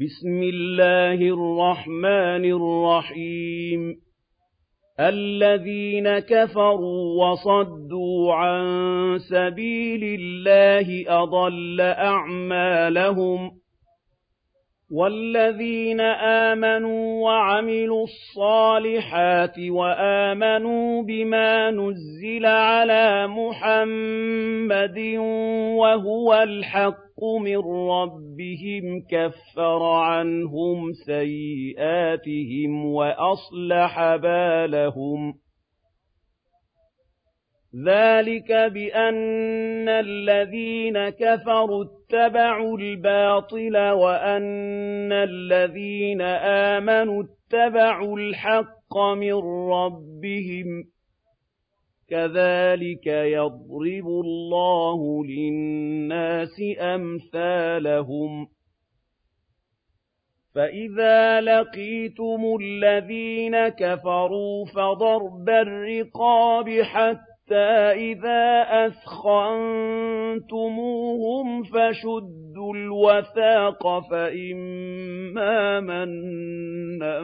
بسم الله الرحمن الرحيم. الذين كفروا وصدوا عن سبيل الله أضل أعمالهم. والذين آمنوا وعملوا الصالحات وآمنوا بما نزل على محمد وهو الحق من ربهم كفر عنهم سيئاتهم وأصلح بالهم ذلك بأن الذين كفروا اتبعوا الباطل وأن الذين آمنوا اتبعوا الحق من ربهم كذلك يضرب الله للناس أمثالهم فإذا لقيتم الذين كفروا فضرب الرقاب حتى حَتَّىٰ إِذَا أَثْخَنتُمُوهُمْ فَشُدُّوا الْوَثَاقَ فَإِمَّا مَنًّا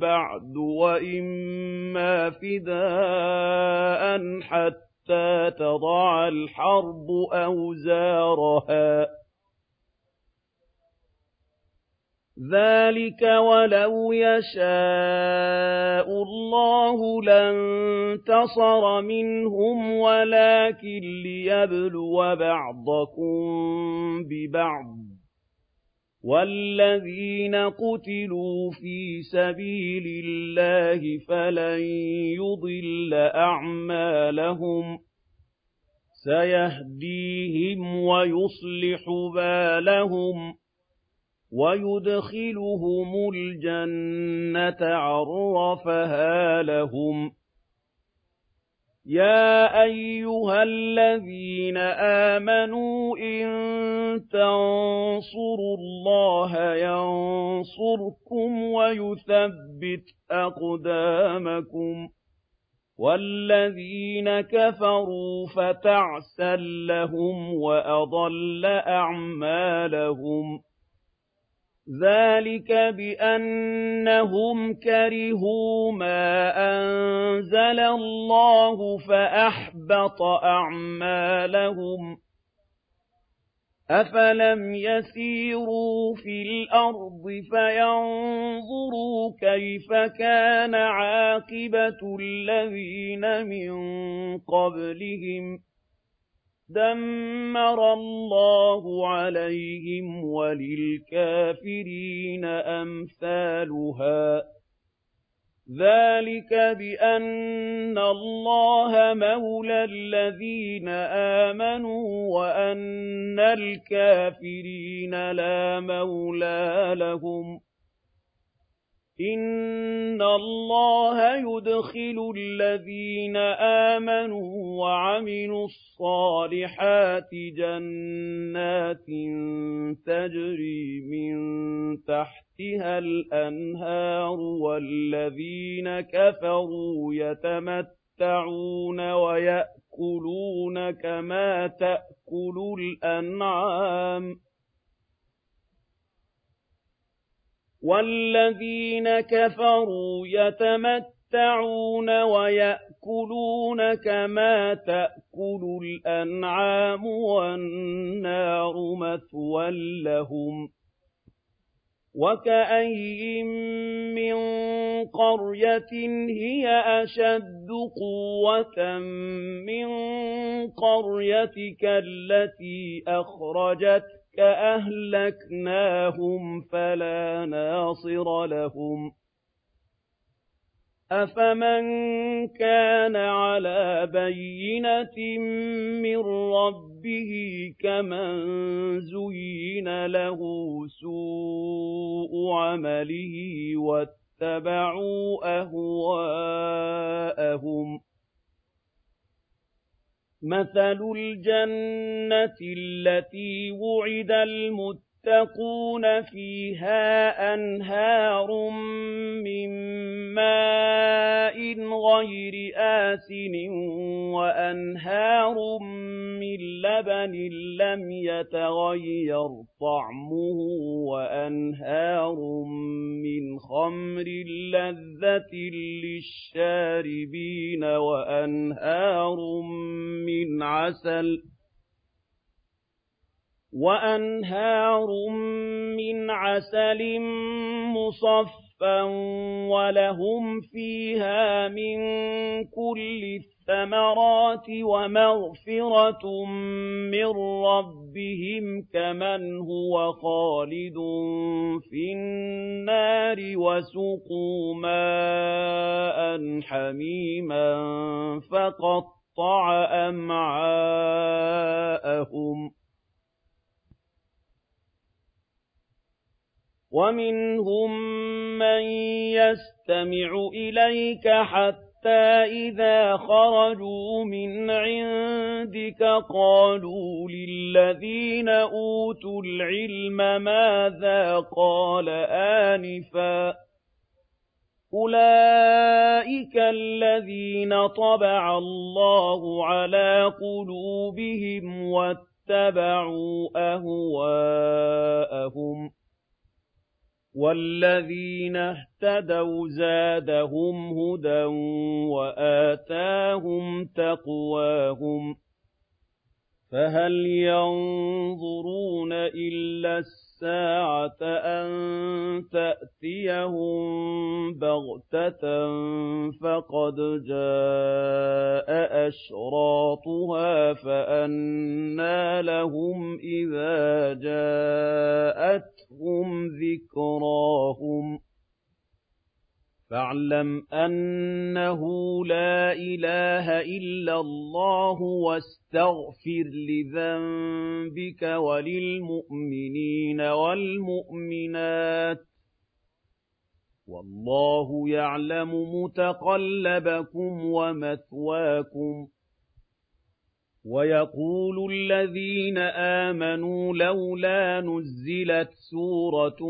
بَعْدُ وَإِمَّا فِدَاءً حَتَّىٰ تَضَعَ الْحَرْبُ أَوْزَارَهَا ۚ ذَٰلِكَ وَلَوْ يَشَاءُ اللَّهُ لَانتَصَرَ مِنْهُمْ وَلَٰكِن لِّيَبْلُوَ بَعْضَكُم بِبَعْضٍ ۗ وَالَّذِينَ قُتِلُوا فِي سَبِيلِ اللَّهِ فَلَن يُضِلَّ أَعْمَالَهُمْ ۚ سَيَهْدِيهِمْ وَيُصْلِحُ بَالَهُمْ وَيُدْخِلُهُمُ الْجَنَّةَ عَرَّفَهَا لَهُمْ. يَا أَيُّهَا الَّذِينَ آمَنُوا إِن تَنصُرُوا اللَّهَ يَنصُرْكُمْ وَيُثَبِّتْ أَقْدَامَكُمْ. وَالَّذِينَ كَفَرُوا فَتَعْسًا لَّهُمْ وَأَضَلَّ أَعْمَالَهُمْ. ذَٰلِكَ بِأَنَّهُمْ كَرِهُوا مَا أَنزَلَ اللَّهُ فَأَحْبَطَ أَعْمَالَهُمْ أَفَلَمْ يَسِيرُوا فِي الْأَرْضِ فَيَنظُرُوا كَيْفَ كَانَ عَاقِبَةُ الَّذِينَ مِن قَبْلِهِمْ دَمَّرَ اللَّهُ عَلَيْهِمْ وَلِلْكَافِرِينَ أَمْثَالُهَا ۚ. ذَٰلِكَ بِأَنَّ اللَّهَ مَوْلَى الَّذِينَ آمَنُوا وَأَنَّ الْكَافِرِينَ لَا مَوْلَىٰ لَهُمْ. إِنَّ اللَّهَ يُدْخِلُ الَّذِينَ آمَنُوا وَعَمِلُوا الصَّالِحَاتِ جَنَّاتٍ تَجْرِي مِن تَحْتِهَا الْأَنْهَارُ وَالَّذِينَ كَفَرُوا يَتَمَتَّعُونَ وَيَأْكُلُونَ كَمَا تَأْكُلُ الْأَنْعَامُ وَالَّذِينَ كَفَرُوا يَتَمَتَّعُونَ وَيَأْكُلُونَ كَمَا تَأْكُلُ الْأَنْعَامُ وَالنَّارُ مَثْوًى لَّهُمْ وَكَأَيِّن مِّن قَرْيَةٍ هِيَ أَشَدُّ قُوَّةً مِّن قَرْيَتِكَ الَّتِي أَخْرَجَتْكَ أَهْلَكْنَاهُمْ فَلَا نَاصِرَ لَهُمْ أَفَمَن كَانَ عَلَىٰ بَيِّنَةٍ مِّن رَّبِّهِ كَمَن زُيِّنَ لَهُ سُوءُ عَمَلِهِ وَاتَّبَعُوا أَهْوَاءَهُم مَثَلُ الْجَنَّةِ الَّتِي وُعِدَ الْمُتَّقُونَ يتقون فيها أنهار من ماء غير آسن وأنهار من لبن لم يتغير طعمه وأنهار من خمر لذة للشاربين وأنهار من عسل وأنهار من عسل مصفى ولهم فيها من كل الثمرات ومغفرة من ربهم كمن هو خالد في النار وسقوا ماء حميما فقطع أمعاءهم وَمِنْهُم مَّن يَسْتَمِعُ إِلَيْكَ حَتَّىٰ إِذَا خَرَجُوا مِنْ عِندِكَ قَالُوا لِلَّذِينَ أُوتُوا الْعِلْمَ مَاذَا قَالَ آنِفًا ۚ أُولَٰئِكَ الَّذِينَ طَبَعَ اللَّهُ عَلَىٰ قُلُوبِهِمْ وَاتَّبَعُوا أَهْوَاءَهُمْ وَالَّذِينَ اهْتَدَوْا زَادَهُمْ هُدًى وَآتَاهُمْ تَقْوَاهُمْ فَهَلْ يَنظُرُونَ إِلَّا السَّاعَةَ أَن تَأْتِيَهُم بَغْتَةً فَقَدْ جَاءَ أَشْرَاطُهَا فَأَنَّىٰ لَهُمْ إِذَا جَاءَتْهُمْ ذِكْرَاهُمْ. فَاعْلَمْ أَنَّهُ لَا إِلَٰهَ إِلَّا اللَّهُ وَاسْتَغْفِرْ لِذَنبِكَ وَلِلْمُؤْمِنِينَ وَالْمُؤْمِنَاتِ ۗ. وَاللَّهُ يَعْلَمُ مُتَقَلَّبَكُمْ وَمَثْوَاكُمْ وَيَقُولُ الَّذِينَ آمَنُوا لَوْلَا نُزِّلَتْ سُورَةٌ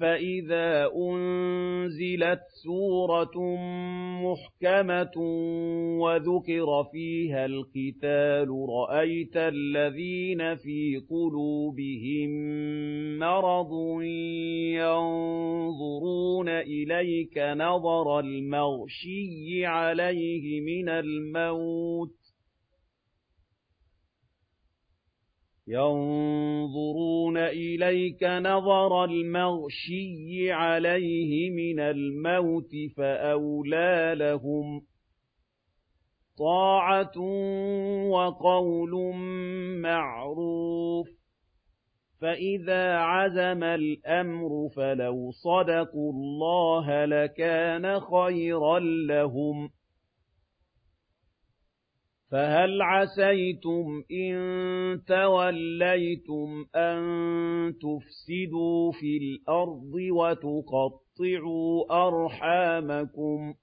فَإِذَا أُنزِلَتْ سُورَةٌ مُّحْكَمَةٌ وَذُكِرَ فِيهَا الْقِتَالُ رَأَيْتَ الَّذِينَ فِي قُلُوبِهِم مَّرَضٌ يَنظُرُونَ إِلَيْكَ نَظَرَ الْمَغْشِيِّ عَلَيْهِ مِنَ الْمَوْتِ يَنظُرُونَ إِلَيْكَ نَظَرَ الْمَغْشِيِّ عَلَيْهِ مِنَ الْمَوْتِ فَأَوْلَىٰ لَهُمْ طَاعَةٌ وَقَوْلٌ مَّعْرُوفٌ ۚ فَإِذَا عَزَمَ الْأَمْرُ فَلَوْ صَدَقُوا اللَّهَ لَكَانَ خَيْرًا لَّهُمْ فَهَلْ عَسَيْتُمْ إِن تَوَلَّيْتُمْ أَن تُفْسِدُوا فِي الْأَرْضِ وَتُقَطِّعُوا أَرْحَامَكُمْ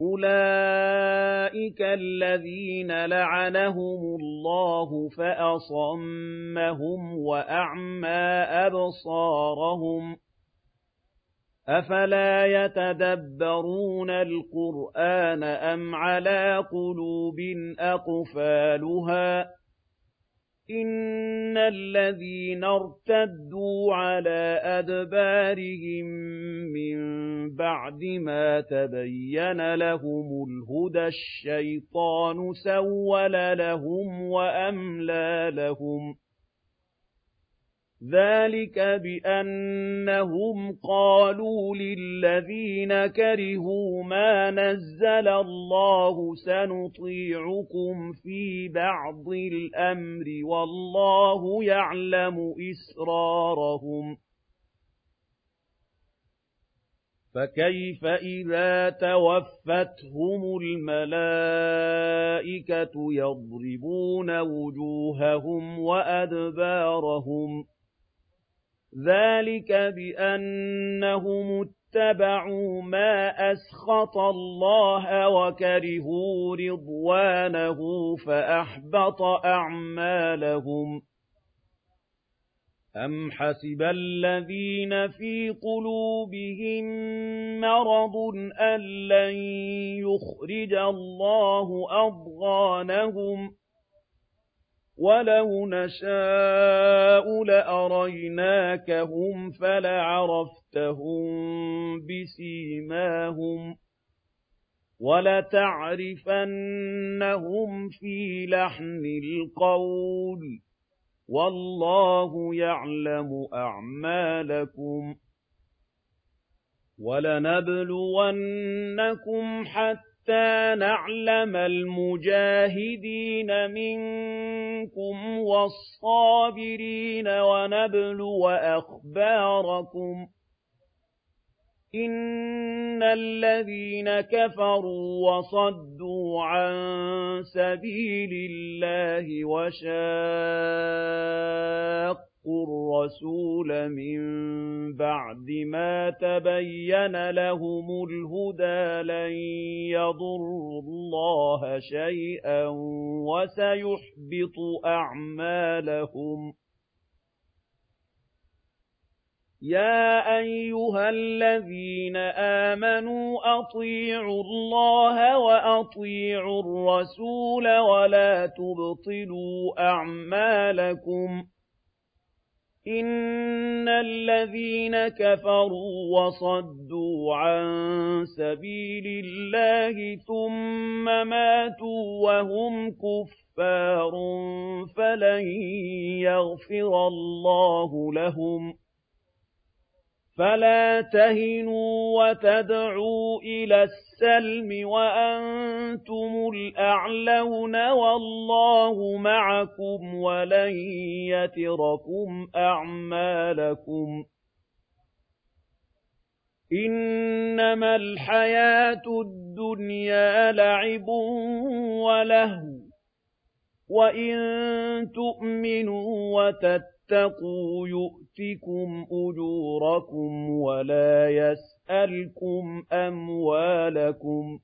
أُولَٰئِكَ الَّذِينَ لَعَنَهُمُ اللَّهُ فَأَصَمَّهُمْ وَأَعْمَىٰ أَبْصَارَهُمْ أَفَلَا يَتَدَبَّرُونَ الْقُرْآنَ أَمْ عَلَىٰ قُلُوبٍ أَقْفَالُهَا إِنَّ الَّذِينَ ارْتَدُّوا عَلَىٰ أَدْبَارِهِم مِّن بَعْدِ مَا تَبَيَّنَ لَهُمُ الْهُدَى الشَّيْطَانُ سَوَّلَ لَهُمْ وَأَمْلَىٰ لَهُمْ ذَٰلِكَ بِأَنَّهُمْ قَالُوا لِلَّذِينَ كَرِهُوا مَا نَزَّلَ اللَّهُ سَنُطِيعُكُمْ فِي بَعْضِ الْأَمْرِ وَاللَّهُ يَعْلَمُ إِسْرَارَهُمْ فَكَيْفَ إِذَا تَوَفَّتْهُمُ الْمَلَائِكَةُ يَضْرِبُونَ وُجُوهَهُمْ وَأَدْبَارَهُمْ ذَٰلِكَ بِأَنَّهُمُ اتَّبَعُوا مَا أَسْخَطَ اللَّهَ وَكَرِهُوا رِضْوَانَهُ فَأَحْبَطَ أَعْمَالَهُمْ أَمْ حَسِبَ الَّذِينَ فِي قُلُوبِهِم مَّرَضٌ أَن لَّن يُخْرِجَ اللَّهُ أَضْغَانَهُمْ ۚ وَلَوْ نَشَاءُ لَأَرَيْنَاكَهُمْ فَلَعَرَفْتَهُم بِسِيمَاهُمْ ۚ وَلَتَعْرِفَنَّهُمْ فِي لَحْنِ الْقَوْلِ ۚ وَاللَّهُ يَعْلَمُ أَعْمَالَكُمْ ۚ وَلَنَبْلُوَنَّكُمْ حَتَّىٰ نَعْلَمَ الْمُجَاهِدِينَ مِنكُمْ وَالصَّابِرِينَ وَنَبْلُوَ أَخْبَارَكُمْ ۚ إِنَّ الَّذِينَ كَفَرُوا وَصَدُّوا عَن سَبِيلِ اللَّهِ وَشَاقُّوا الرَّسُولَ مِن بَعْدِ مَا تَبَيَّنَ لَهُمُ الْهُدَىٰ لَن يَضُرُّوا اللَّهَ شَيْئًا وَسَيُحْبِطُ أَعْمَالَهُمْ يَا أَيُّهَا الَّذِينَ آمَنُوا أَطِيعُوا اللَّهَ وَأَطِيعُوا الرَّسُولَ وَلَا تُبْطِلُوا أَعْمَالَكُمْ ۚ إِنَّ الَّذِينَ كَفَرُوا وَصَدُّوا عَن سَبِيلِ اللَّهِ ثُمَّ مَاتُوا وَهُمْ كُفَّارٌ فَلَن يَغْفِرَ اللَّهُ لَهُمْ ۖ فَلَا تَهِنُوا وَتَدْعُوا إِلَى السَّلْمِ وَأَنتُمُ الْأَعْلَوْنَ وَاللَّهُ مَعَكُمْ وَلَن يَتِرَكُمْ أَعْمَالَكُمْ إِنَّمَا الْحَيَاةُ الدُّنْيَا لَعِبٌ وَلَهْوٌ ۚ وَإِن تُؤْمِنُوا وَتَتَّقُوا يُؤْتِكُمْ أُجُورَكُمْ وَلَا يَسْأَلْكُمْ أَمْوَالَكُمْ ۖ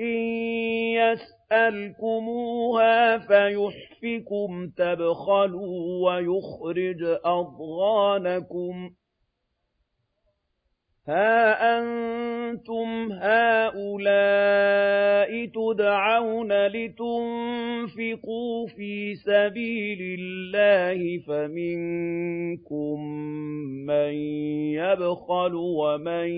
إِن يَسْأَلْكُمُوهَا فَيُحْفِكُمْ تَبْخَلُوا وَيُخْرِجْ أَضْغَانَكُمْ هَا أَنتُمْ هَٰؤُلَاءِ تُدْعَوْنَ لِتُنفِقُوا فِي سَبِيلِ اللَّهِ فَمِنكُم مَّن يَبْخَلُ ۖ وَمَن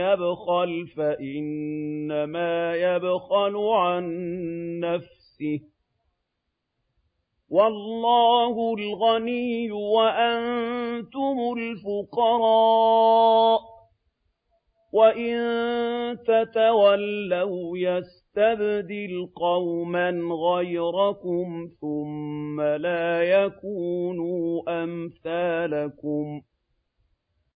يَبْخَلْ فَإِنَّمَا يَبْخَلُ عَن نَّفْسِهِ ۚ وَاللَّهُ الْغَنِيُّ وَأَنتُمُ الْفُقَرَاءُ ۚ وَإِن تَتَوَلَّوْا يَسْتَبْدِلْ قَوْمًا غَيْرَكُمْ ثُمَّ لَا يَكُونُوا أَمْثَالَكُمْ